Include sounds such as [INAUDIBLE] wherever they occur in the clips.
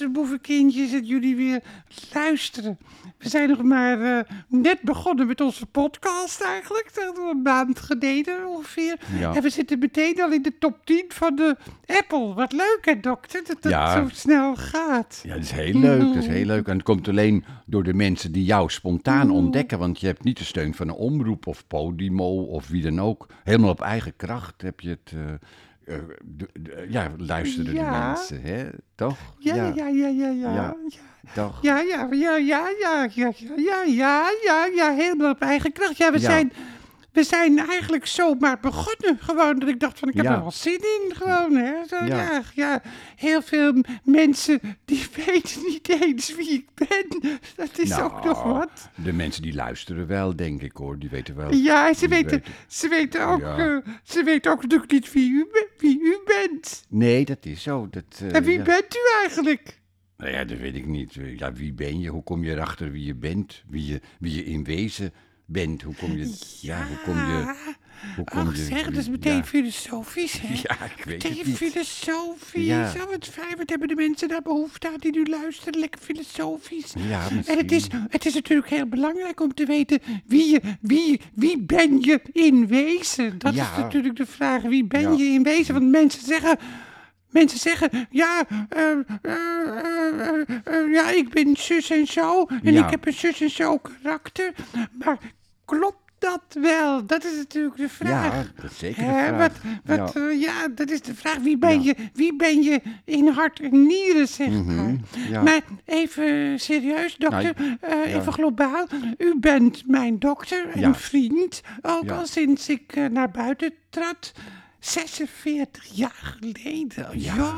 luisterboevenkindjes dat jullie weer luisteren. We zijn nog maar eh, net begonnen met onze podcast eigenlijk. Dat een maand geleden ongeveer. Ja. En we zitten meteen al in de top 10 van de Apple. Wat leuk hè dokter, dat dat Ja. zo snel gaat. Ja, dat is heel leuk. Dat is heel leuk. En het komt alleen door de mensen die jou spontaan ontdekken. Want je hebt niet de steun van een omroep of Podimo of wie dan ook. Helemaal op eigen kracht heb je het. eh, eh, ja, luisteren Ja. de mensen, hè? Toch? Ja, ja, ja, ja, ja. ja. Ja. ja. Toch? Ja, ja, ja, ja, ja, ja, ja, ja, ja, ja, helemaal op eigen kracht. Ja, we. Zijn, we zijn eigenlijk zomaar begonnen. Gewoon dat ik dacht van, ik heb Ja. er wel zin in. Gewoon, hè. Zo, ja. Ja. Heel veel mensen die [LAUGHS] weten niet eens wie ik ben. Dat is ook Nou, nog wat. De mensen die luisteren wel, denk ik hoor. Die weten wel. Ja, ze weten, weten- ze weten ook, Ja. eh, ze weten ook natuurlijk niet wie u, wie u bent. Nee, dat is zo. Dat, eh, En wie bent u eigenlijk? Nou ja, dat weet ik niet. Ja, wie ben je? Hoe kom je erachter wie je bent? Wie je, wie je in wezen bent? Hoe kom je... Ja, hoe kom je... Hoe kom Ach je... zeg, dat is meteen ja. filosofisch, hè? Ja, ik weet Meteen het niet. filosofisch. Ja. Oh, wat fijn. Wat hebben de mensen daar behoefte aan die nu luisteren? Lekker filosofisch. Ja, En het is, misschien. het is natuurlijk heel belangrijk om te weten wie, je, wie, wie ben je in wezen? Dat is natuurlijk de vraag. Wie ben je in wezen? Want mensen zeggen... Mensen zeggen, ja, eh, eh, eh, ja, ik ben zus en zo. En Ja. ik heb een zus en zo karakter. Maar klopt dat wel? Dat is natuurlijk de vraag. Ja, dat is zeker de Hè, vraag. Wat, wat, Ja. dat is de vraag. Wie ben, Ja. je, wie ben je in hart en nieren, zeg maar. Mhm, ja. Maar even serieus, dokter. Nou, eh. Even globaal. U bent mijn dokter en vriend. Ook al sinds ik eh, naar buiten trad. 46 jaar geleden. Ja,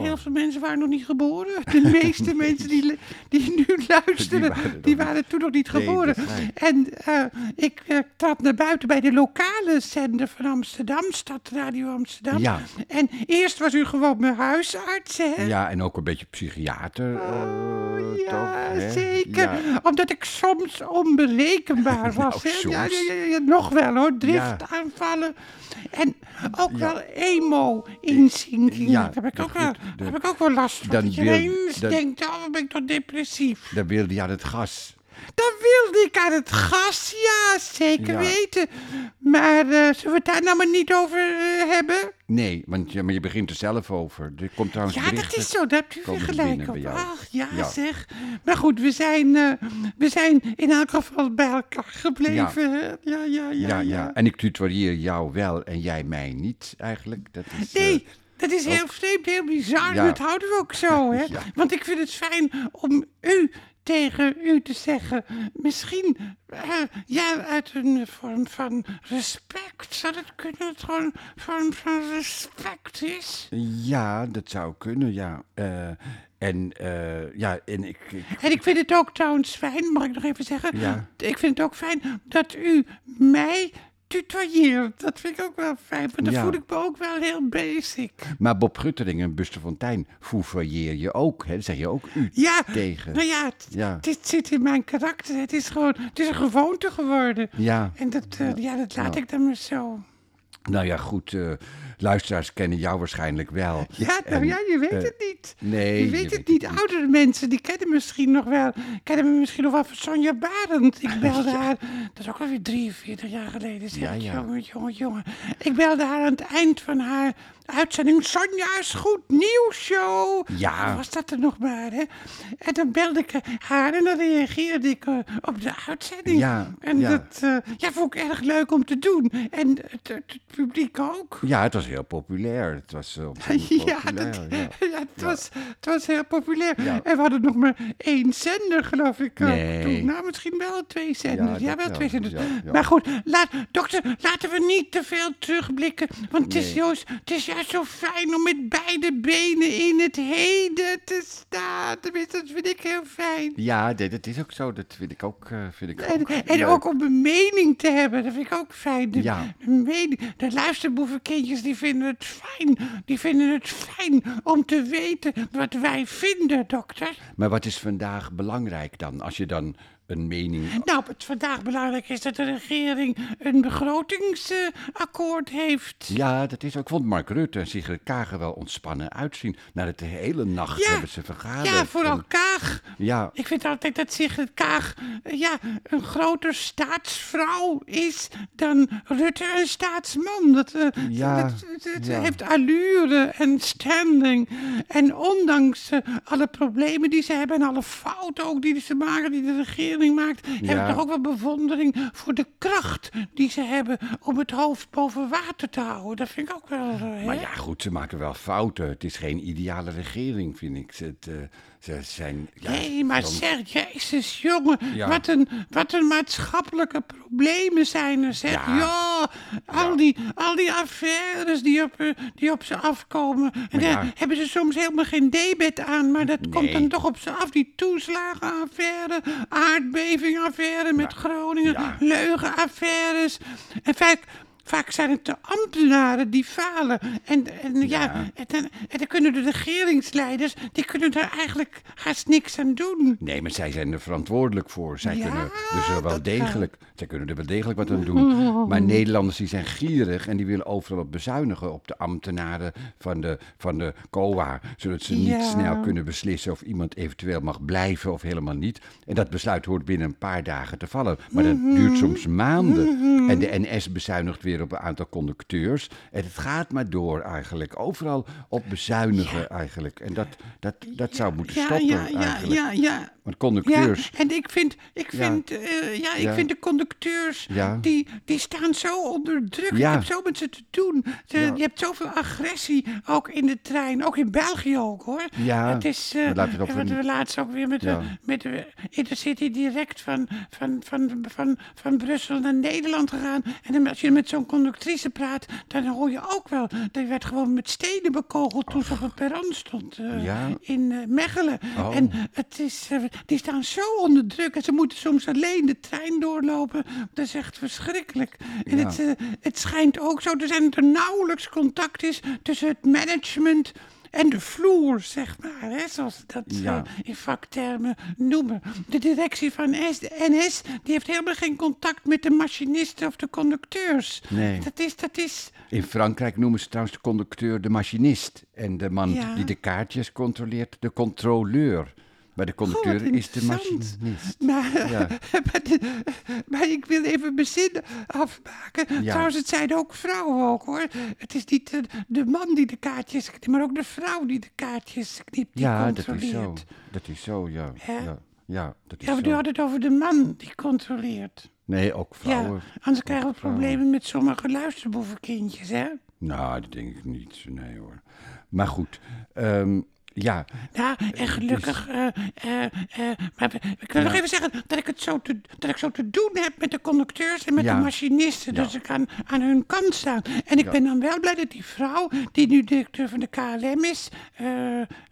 heel veel mensen waren nog niet geboren. De [LAUGHS] meeste mensen die, die nu luisteren, waren die waren, toen nog niet geboren. En eh, ik eh, trad naar buiten bij de lokale zender van Amsterdam, Stadradio Amsterdam. Ja. En eerst was u gewoon mijn huisarts, hè? Ja, en ook een beetje psychiater. eh, Oh, ja, toch, hè? zeker. Ja. Omdat ik soms onberekenbaar [LAUGHS] was. Nou, hè? Ja, soms. ja, ja, ja, nog wel hoor. Driftaanvallen. En ook wel emo-inzinkingen. Ja, heb ik, ook wel, heb ik ook wel last van. Dan dat je wil- ineens dan- denkt, oh, ben ik toch depressief. Dan wilde je aan het gas. Dan wilde ik aan het gas, ja, zeker Ja. weten. Maar eh, zullen we het daar nou maar niet over eh, hebben? Nee, want ja, maar je begint er zelf over. Er komt trouwens Ja, dat is zo, daar hebt u weer komen gelijk op. bij jou. Ach, ja, Ja. zeg. Maar goed, we zijn, eh, we zijn in elk geval bij elkaar gebleven. Ja, ja, ja. Ja, ja. En ik tutoieer jou wel en jij mij niet, eigenlijk. Dat is, Nee, dat is heel vreemd, heel bizar. Ja. Dat houden we ook zo, hè? Ja. Want ik vind het fijn om u tegen u te zeggen. Misschien, eh, ja, uit een vorm van respect. Zou het kunnen dat het gewoon een vorm van respect is? Ja, dat zou kunnen, ja. Eh, en eh, ja, en ik, ik En ik vind het ook trouwens fijn, mag ik nog even zeggen? Ja. Ik vind het ook fijn dat u mij tutoieert. Dat vind ik ook wel fijn, want dan Ja. voel ik me ook wel heel basic. Maar Bob Guttering en Buster Fontijn foevailleer je ook, hè? Zeg je ook u Ja, tegen. nou Ja. dit zit in mijn karakter. Het is gewoon, het is een gewoonte geworden. Ja, En dat, eh, ja, dat laat ik dan maar zo. nou ja, goed. eh, luisteraars kennen jou waarschijnlijk wel. Ja, nou En, ja, je weet eh, het niet. nee, je weet je het weet niet. het niet. Oudere mensen, die kennen misschien nog wel. Kennen me misschien nog wel van Sonja Barend. Ik belde haar, dat is ook alweer 43 jaar geleden. Zeg. Ja, ja. Jongen, jongen, jongen. Ik belde haar aan het eind van haar uitzending. Sonja's Goed Nieuws Show. Ja. Was dat er nog maar, hè? En dan belde ik haar en dan reageerde ik eh, op de uitzending. Ja, En ja. dat eh, ja, vond ik erg leuk om te doen. En het, het, het publiek ook. Ja, het was heel populair. Het was eh, ontzettend [LAUGHS] Ja, populair. dat, ja. [LAUGHS] ja, het, Was, het was heel populair. Ja. En we hadden nog maar één zender, geloof ik. eh, Nee. Toen. Nou, misschien wel twee zenders. Ja, wel twee zenders. Maar goed, laat, dokter, laten we niet te veel terugblikken. Want het, is juist, het is juist zo fijn om met beide benen in het heden te staan. Tenminste, dat vind ik heel fijn. Ja, nee, dat is ook zo. Dat vind ik ook. eh, vind ik En, ook en ook om een mening te hebben, dat vind ik ook fijn. De, Ja. de, mening, de luisterboevenkindjes die vinden het fijn. Die vinden het fijn om te weten wat wij vinden, dokter. Maar wat is vandaag belangrijk dan? Als je dan een mening. Nou, het vandaag belangrijk is dat de regering een begrotingsakkoord heeft. Ja, dat is ook. Ik vond Mark Rutte en Sigrid Kaag er wel ontspannen uitzien. Na de hele nacht Ja. hebben ze vergaderd. Ja, vooral En- Kaag. Ja, Ik vind altijd dat Sigrid Kaag eh, ja, een groter staatsvrouw is dan Rutte een staatsman. Dat, eh, Ja, dat, dat- dat ja. heeft allure en standing. En ondanks eh, alle problemen die ze hebben en alle fouten ook die ze maken, die de regering maakt, heb ik toch ook wel bewondering voor de kracht die ze hebben om het hoofd boven water te houden. Dat vind ik ook wel. eh, hè? maar ja, goed, ze maken wel fouten. Het is geen ideale regering, vind ik. Het, eh, ze zijn. Ja, Nee, maar soms- zeg, jezus jongen, Ja. wat, een, wat een maatschappelijke problemen zijn er, zeg. Ja, Ja. al, Die, al die affaires die op, eh, die op ze afkomen. En daar hebben ze soms helemaal geen debet aan, maar dat komt dan toch op ze af. Die toeslagenaffaire, aardbevingaffaire met Groningen, leugenaffaires. En vaak... Vaak zijn het de ambtenaren die falen. En, en, ja. Ja. en, dan, en dan kunnen de regeringsleiders, die kunnen daar eigenlijk haast niks aan doen. Nee, maar zij zijn er verantwoordelijk voor. Zij Ja, kunnen dus er wel dat degelijk, zij kunnen er wel degelijk wat aan doen. [LAUGHS] Maar Nederlanders die zijn gierig en die willen overal wat bezuinigen op de ambtenaren van de, van de COA. Zodat ze niet snel kunnen beslissen of iemand eventueel mag blijven of helemaal niet. En dat besluit hoort binnen een paar dagen te vallen. Maar dat duurt soms maanden. En de NS bezuinigt weer op een aantal conducteurs. En het gaat maar door eigenlijk. Overal op bezuinigen eigenlijk. En dat, dat, dat zou moeten Ja, stoppen ja, ja, eigenlijk. ja, ja. Want Ja, conducteurs. en ik vind, ik vind, eh, ja, ik vind de conducteurs, die, die staan zo onder druk. Ja. Ik heb zo met ze te doen. Ze-. Je hebt zoveel agressie, ook in de trein. Ook in België ook, hoor. Ja, Het is, maar laten we over- we laatst ook weer met, de, met de Intercity direct van, van, van, van, van Brussel naar Nederland gegaan. En dan als je met zo'n conductrice praat, dan hoor je ook wel, die werd gewoon met stenen bekogeld toen ze op het perron stond eh, Ja. in eh, Mechelen. Oh. En het is, eh, die staan zo onder druk en ze moeten soms alleen de trein doorlopen. Dat is echt verschrikkelijk. En Ja. het, het schijnt ook zo te zijn dat er nauwelijks contact is tussen het management en de vloer, zeg maar. Hè, zoals ze dat Ja. eh, in vaktermen noemen. De directie van S, de NS die heeft helemaal geen contact met de machinisten of de conducteurs. Nee. Dat is, dat is, In Frankrijk noemen ze trouwens de conducteur de machinist. En de man Ja. die de kaartjes controleert, de controleur. Maar de conducteur is de machinist. Maar, Ja. [LAUGHS] maar, de- maar ik wil even mijn zin afmaken. Ja. Trouwens, het zijn ook vrouwen ook hoor. Het is niet de, de man die de kaartjes knipt, maar ook de vrouw die de kaartjes knipt, die Ja, dat is zo. Dat is zo, ja. Hè? Ja, ja dat is Ja, maar u zo. had het over de man die controleert. Nee, ook vrouwen. Ja, anders krijgen we vrouwen. problemen met sommige luisterboevenkindjes, hè? Nou, dat denk ik niet. Nee hoor. Maar goed. ehm, ja, Ja, en gelukkig. eh, eh, eh, maar ik wil nog even zeggen dat ik het zo te, dat ik zo te doen heb met de conducteurs en met Ja. de machinisten. Ja. Dus ik kan aan hun kant staan. En ik ben dan wel blij dat die vrouw, die nu directeur van de KLM is.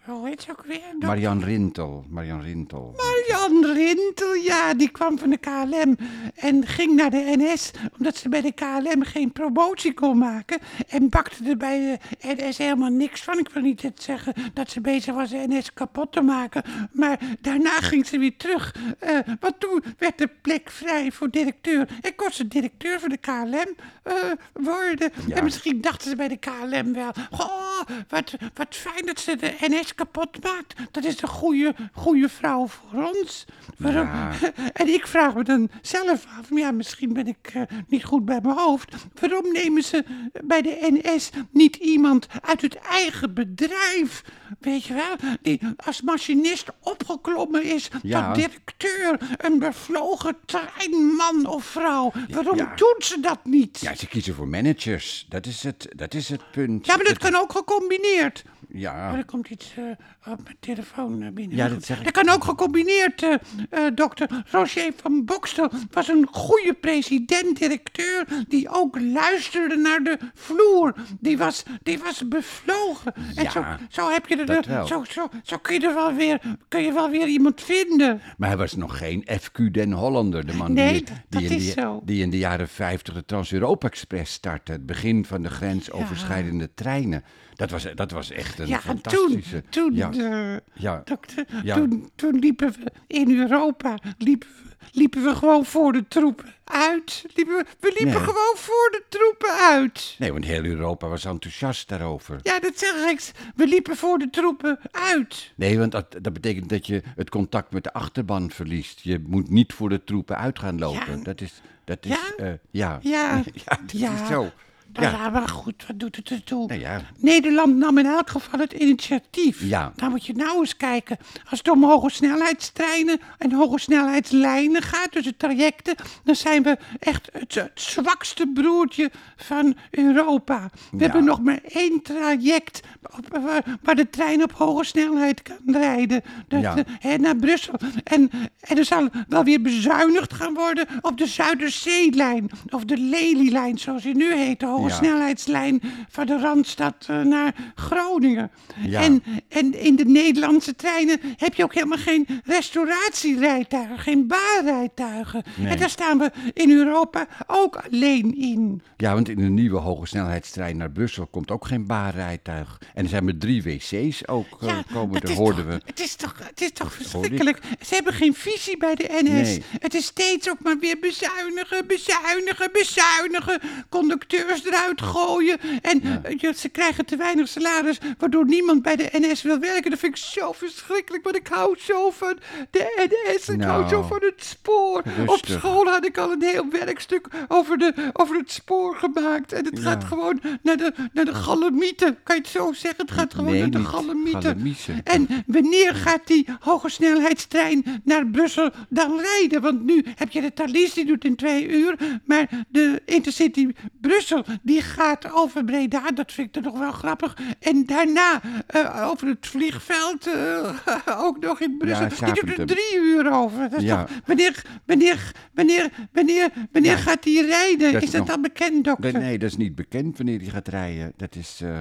hoe heet ze ook weer? Dok- Marian Rintel. Marian Rintel. Jan Rintel, ja, die kwam van de KLM en ging naar de NS, omdat ze bij de KLM geen promotie kon maken. En bakte er bij de NS helemaal niks van. Ik wil niet het zeggen dat ze bezig was de NS kapot te maken, maar daarna ging ze weer terug. Eh, want toen werd de plek vrij voor directeur. En kon ze directeur van de KLM eh, worden. Ja. En misschien dachten ze bij de KLM wel, goh, wat, wat fijn dat ze de NS kapot maakt. Dat is een goede, goede vrouw voor ons. Waarom? Ja. [LAUGHS] En ik vraag me dan zelf af, ja, misschien ben ik eh, niet goed bij mijn hoofd. Waarom nemen ze bij de NS niet iemand uit het eigen bedrijf? Weet je wel, die als machinist opgeklommen is Ja. tot directeur. Een bevlogen treinman of vrouw. Waarom Ja. doen ze dat niet? Ja, ze kiezen voor managers. Dat is het, dat is het punt. Ja, maar dat kan ook gecombineerd. Ja, Oh, er komt iets eh, op mijn telefoon naar binnen. Ja, dat zeg ik. Dat kan ook gecombineerd, eh eh, dokter. Roger van Bokstel was een goede president-directeur... die ook luisterde naar de vloer. Die was, die was bevlogen. En Ja, zo, zo, heb je er, dat wel. zo, zo, zo kun, je er wel weer, kun je wel weer iemand vinden. maar hij was nog geen FQ Den Hollander. De man Nee, die, dat- die, dat in is die, zo. die in de jaren 50 de Trans-Europa-express startte. Het begin van de grensoverschrijdende treinen. Dat was, dat was echt een Ja, en toen, fantastische... toen, ja, eh, ja, dokter, Ja. toen, toen liepen we in Europa liepen we liepen we gewoon voor de troepen uit. Liepen we, we liepen Nee. gewoon voor de troepen uit. Nee, want heel Europa was enthousiast daarover. Ja, dat zeg ik. We liepen voor de troepen uit. Nee, want dat, dat betekent dat je het contact met de achterban verliest. Je moet niet voor de troepen uit gaan lopen. Ja. Dat is, dat is, Ja? eh, ja. Ja. [LAUGHS] ja, dat Ja. is zo. Nou Ja. ja, maar goed, wat doet het ertoe? Nou ja. Nederland nam in elk geval het initiatief. Ja. Dan moet je nou eens kijken. Als het om hoge snelheidstreinen en hoge snelheidslijnen gaat, dus de trajecten, dan zijn we echt het, het zwakste broertje van Europa. We Ja. hebben nog maar één traject op- waar, waar de trein op hoge snelheid kan rijden. Dat, Ja. eh, hè, naar Brussel. En, en er zal wel weer bezuinigd gaan worden op de Zuiderzeelijn. Of de Lelylijn, zoals die nu heet. De hoge Ja. snelheidslijn van de Randstad eh, naar Groningen. Ja. En, en in de Nederlandse treinen heb je ook helemaal geen restauratierijtuigen, geen baarrijtuigen. Nee. En daar staan we in Europa ook alleen in. Ja, want in de nieuwe hogesnelheidstrein naar Brussel komt ook geen baarrijtuig. En er zijn maar drie wc's ook eh, komen, dat hoorden toch, we. Het is toch, het is toch verschrikkelijk. Ze hebben geen visie bij de NS. Nee. Het is steeds ook maar weer bezuinigen, bezuinigen, bezuinigen. Conducteurs eruit gooien. En eh, ja, ze krijgen te weinig salaris, waardoor niemand bij de NS wil werken. Dat vind ik zo verschrikkelijk, want ik hou zo van de NS. Ik hou Nou, zo van het spoor. Op school had ik al een heel werkstuk over, de, over het spoor gemaakt. En het Ja. gaat gewoon naar de, naar de galamieten. Kan je het zo zeggen? Het gaat gewoon Nee, naar de galamieten. En wanneer gaat die hoge snelheidstrein naar Brussel dan rijden? Want nu heb je de Thalys, die doet in twee uur. Maar de Intercity Brussel, die gaat over Breda. Dat vind ik dan nog wel grappig. En daarna eh, over het vliegveld, eh, [LAUGHS] ook nog in Brussel. Ja, die doet er drie uur over. Dat is Ja. toch, wanneer, wanneer, wanneer, wanneer, wanneer Ja. gaat die rijden? Dat is dat nog- al bekend, dokter? Nee, nee, dat is niet bekend wanneer die gaat rijden. Dat is. eh,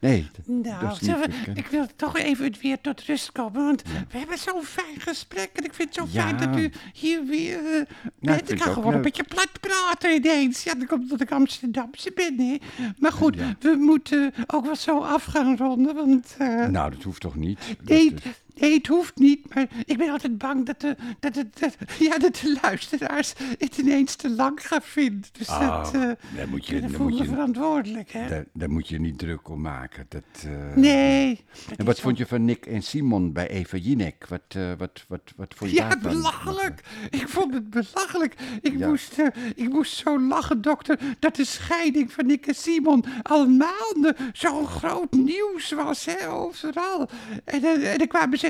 nee, dat, Nou, dat is zullen niet we- ik wil toch even weer tot rust komen, want we hebben zo'n fijn gesprek en ik vind het zo Ja. fijn dat u hier weer eh, Nou, bent. ik ga gewoon een beetje plat praten ineens. Ja, dat komt omdat ik Amsterdamse ben, hè. Maar goed, Ja. we moeten ook wel zo af gaan ronden, want... eh, Nou, dat hoeft toch niet? Nee, Dat is- nee, het hoeft niet, maar ik ben altijd bang dat de, dat dat- ja, dat de luisteraars het ineens te lang gaan vinden. Dus Ah, dat, eh daar moet je- daar voel moet je- verantwoordelijk, hè. daar, daar moet je niet druk om maken. Dat, eh, Nee. dat En wat vond zo- je van Nick en Simon bij Eva Jinek? Wat, eh, wat, wat, wat vond je Ja, daarvan? belachelijk. Ik vond het belachelijk. Ik, Ja. moest, ik moest zo lachen, dokter, dat de scheiding van Nick en Simon al maanden zo'n groot nieuws was, hè, overal. En, en dan kwamen ze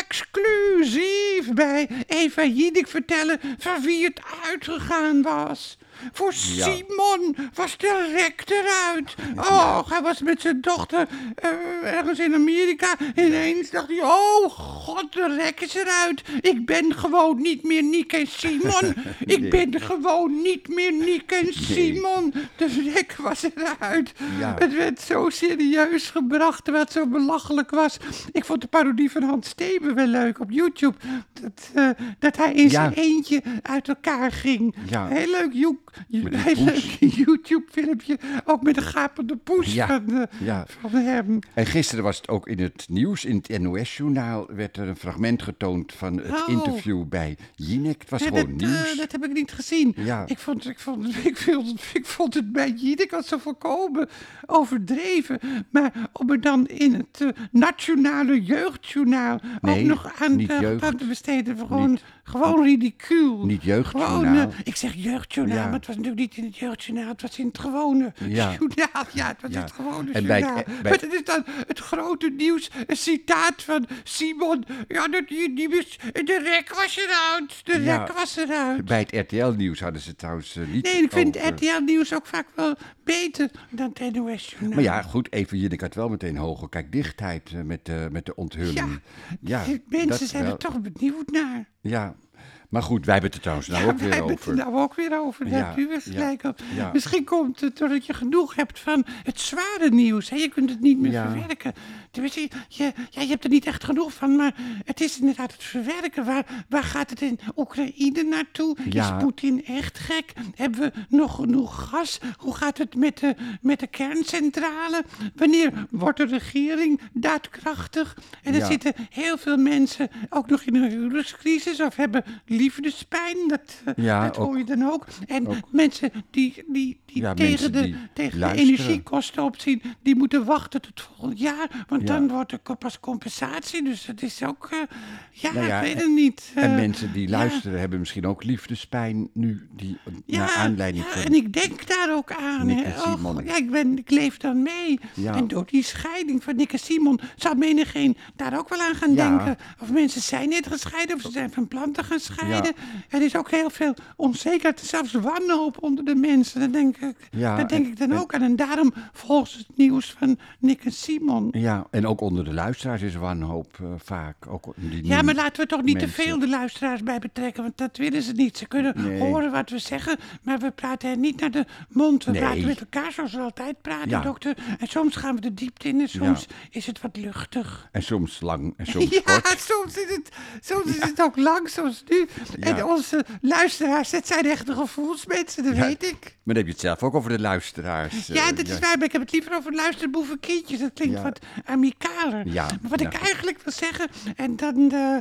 exclusief bij Eva Jinek vertellen van wie het uitgegaan was. Voor Ja. Simon was de rek eruit. Oh, hij was met zijn dochter eh, ergens in Amerika. Ineens dacht hij, oh god, de rek is eruit. Ik ben gewoon niet meer Niek en Simon. [LAUGHS] Ik Nee. ben gewoon niet meer Niek en Simon. De rek was eruit. Ja. Het werd zo serieus gebracht, terwijl het zo belachelijk was. Ik vond de parodie van Hans Steven wel leuk op YouTube. Dat, eh, dat hij in Ja. eentje uit elkaar ging. Ja. Heel leuk, Heel leuk YouTube-filmpje. Ook met een gapende poes Ja. van, eh, Ja. van hem. En gisteren was het ook in het nieuws, in het NOS-journaal, werd er een fragment getoond van het Oh. interview bij Jinek. Het was gewoon dat, eh, nieuws. dat heb ik niet gezien. Ja. Ik, vond, ik, vond, ik, vond, ik vond het bij Jinek al zo volkomen overdreven. Maar om er dan in het eh, Nationale Jeugdjournaal ook nog aan, te besteden. Gewoon, Niet- gewoon ridicuul. niet jeugdjournaal. Gewoon, eh, ik zeg jeugdjournaal, Ja. maar het was natuurlijk niet in het jeugdjournaal. Het was in het gewone Ja. journaal. Ja, het was Ja. het gewone En bij het- journaal. bij- Maar het is dan het grote nieuws. Een citaat van Simon. Ja, dat, die, die, was- de rek was eruit. De rek was eruit. Bij het RTL-nieuws hadden ze het trouwens eh, niet Nee, ik vind over. RTL Nieuws ook vaak wel beter dan het NOS Journaal. Maar ja, goed, even Jinek had wel meteen hoge kijkdichtheid eh, met, de met de onthulling. Ja, Mensen zijn wel. er toch benieuwd naar. Ja, maar goed, wij hebben het er trouwens nou ja, ook wij weer hebben het over. er nou ook weer over. Daar Ja, heb je weer ja, gelijk op. ja. Misschien komt het doordat je genoeg hebt van het zware nieuws. Hè? Je kunt het niet meer verwerken. Tenminste, je, je- ja, je hebt er niet echt genoeg van. Maar het is inderdaad het verwerken. Waar, waar gaat het in Oekraïne naartoe? Is Poetin echt gek? Hebben we nog genoeg gas? Hoe gaat het met de, met de kerncentrale? Wanneer wordt de regering daadkrachtig? En er zitten heel veel mensen ook nog in een huwelijkscrisis of hebben liefdespijn, dat, eh, Ja, dat hoor je dan ook. En mensen die, die, die Ja, tegen, de, die tegen de energiekosten opzien, die moeten wachten tot volgend jaar. Want Ja. dan wordt er pas compensatie. Dus dat is ook, eh, ja, Nou ja, ik weet en- het niet. En eh, mensen die ja. luisteren hebben misschien ook liefdespijn nu, die, Ja, naar aanleiding ja, van... en ik denk daar ook aan. Nick hè. en Simon. Och, ja, ik, ben, ik leef dan mee. Ja. En door die scheiding van Nick en Simon zou menigeen daar ook wel aan gaan Ja. denken. Of mensen zijn net gescheiden, of ze zijn van plan te gaan scheiden. Er is ook heel veel onzekerheid, zelfs wanhoop onder de mensen. Daar denk ik, daar denk en- ik dan en- ook aan. En daarom volgens het nieuws van Nick en Simon. Ja, en ook onder de luisteraars is wanhoop eh, vaak. Ook die Ja, maar laten we toch niet te veel de luisteraars bij betrekken, want dat willen ze niet. Ze kunnen Nee. horen wat we zeggen, maar we praten hen niet naar de mond. We Nee. praten met elkaar zoals we altijd praten, Ja. dokter. En soms gaan we de diepte in en soms is het wat luchtig. En soms lang en [LAUGHS] soms Ja, kort. soms is het, soms is het ook lang, soms nu. En onze luisteraars, dat zijn echte gevoelsmensen, dat Ja. weet ik. Maar dan heb je het zelf ook over de luisteraars. Ja, eh, dat is waar, maar ik heb het liever over luisterboeven kindjes. Dat klinkt wat amicaler. Ja, Maar wat ik eigenlijk wil zeggen, en dan, eh,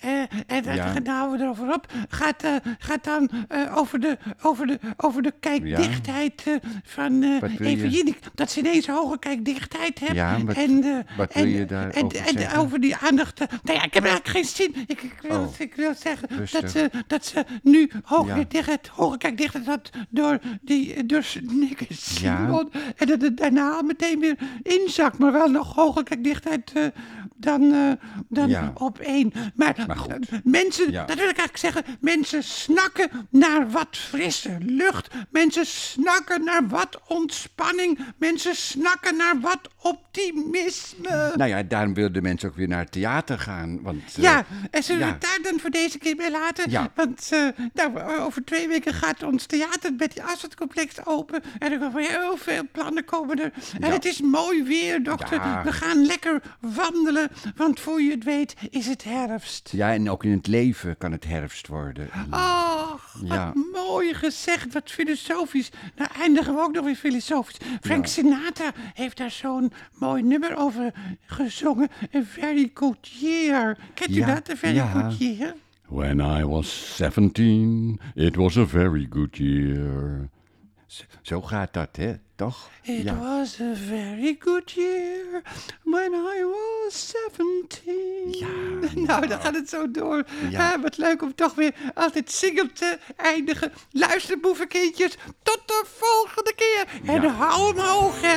eh, eh, en dan houden we erover op, gaat, gaat dan over, de, over, de, over de kijkdichtheid van? Jinek. Dat ze ineens hoge kijkdichtheid heeft. Ja, wat- en, wat wil en, je daarover en, en, zeggen? over die aandacht. nou ja, ik heb eigenlijk geen zin. Ik, ik, wil, Oh. ik wil zeggen Rustig. dat ze, dat ze nu hoge, Ja. dichtheid, hoge kijkdichtheid had door, die, door Nick en Ja. Simon. En dat het daarna meteen weer inzakt, maar wel nog hoger kijkdichtheid eh, dan, eh, dan Ja. op één. Maar, Maar goed. eh, mensen, dat wil ik eigenlijk zeggen, mensen snakken naar wat frisse lucht. Mensen snakken naar wat ontspanning. Mensen snakken naar wat optimisme. Nou ja, daarom wilden mensen ook weer naar het theater gaan. Want, eh, Ja, en zullen we het daar dan voor deze keer bij laten? Ja. Want eh, nou, over twee weken gaat ons theater met die Asset-complex open. En er komen heel veel plannen komen er. En Ja. het is mooi weer, dokter. Ja. We gaan lekker wandelen, want voor je het weet is het herfst. Ja, en ook in het leven kan het herfst worden. Ach, wat mooi gezegd, wat filosofisch. Nou eindigen we ook nog weer filosofisch. Frank Sinatra heeft daar zo'n mooi nummer over gezongen. A very good year. Kent u dat, A very ja. good year? When I was 17, it was a very good year. Zo, zo gaat dat, hè? Toch? It ja. was a very good year when I was 17. Ja, [LAUGHS] nou, dan gaat het zo door. Ja. Ah, wat leuk om toch weer altijd zingend te eindigen. Luister, boevenkindjes. Tot de volgende keer. En Ja. hou hem hoog, hè.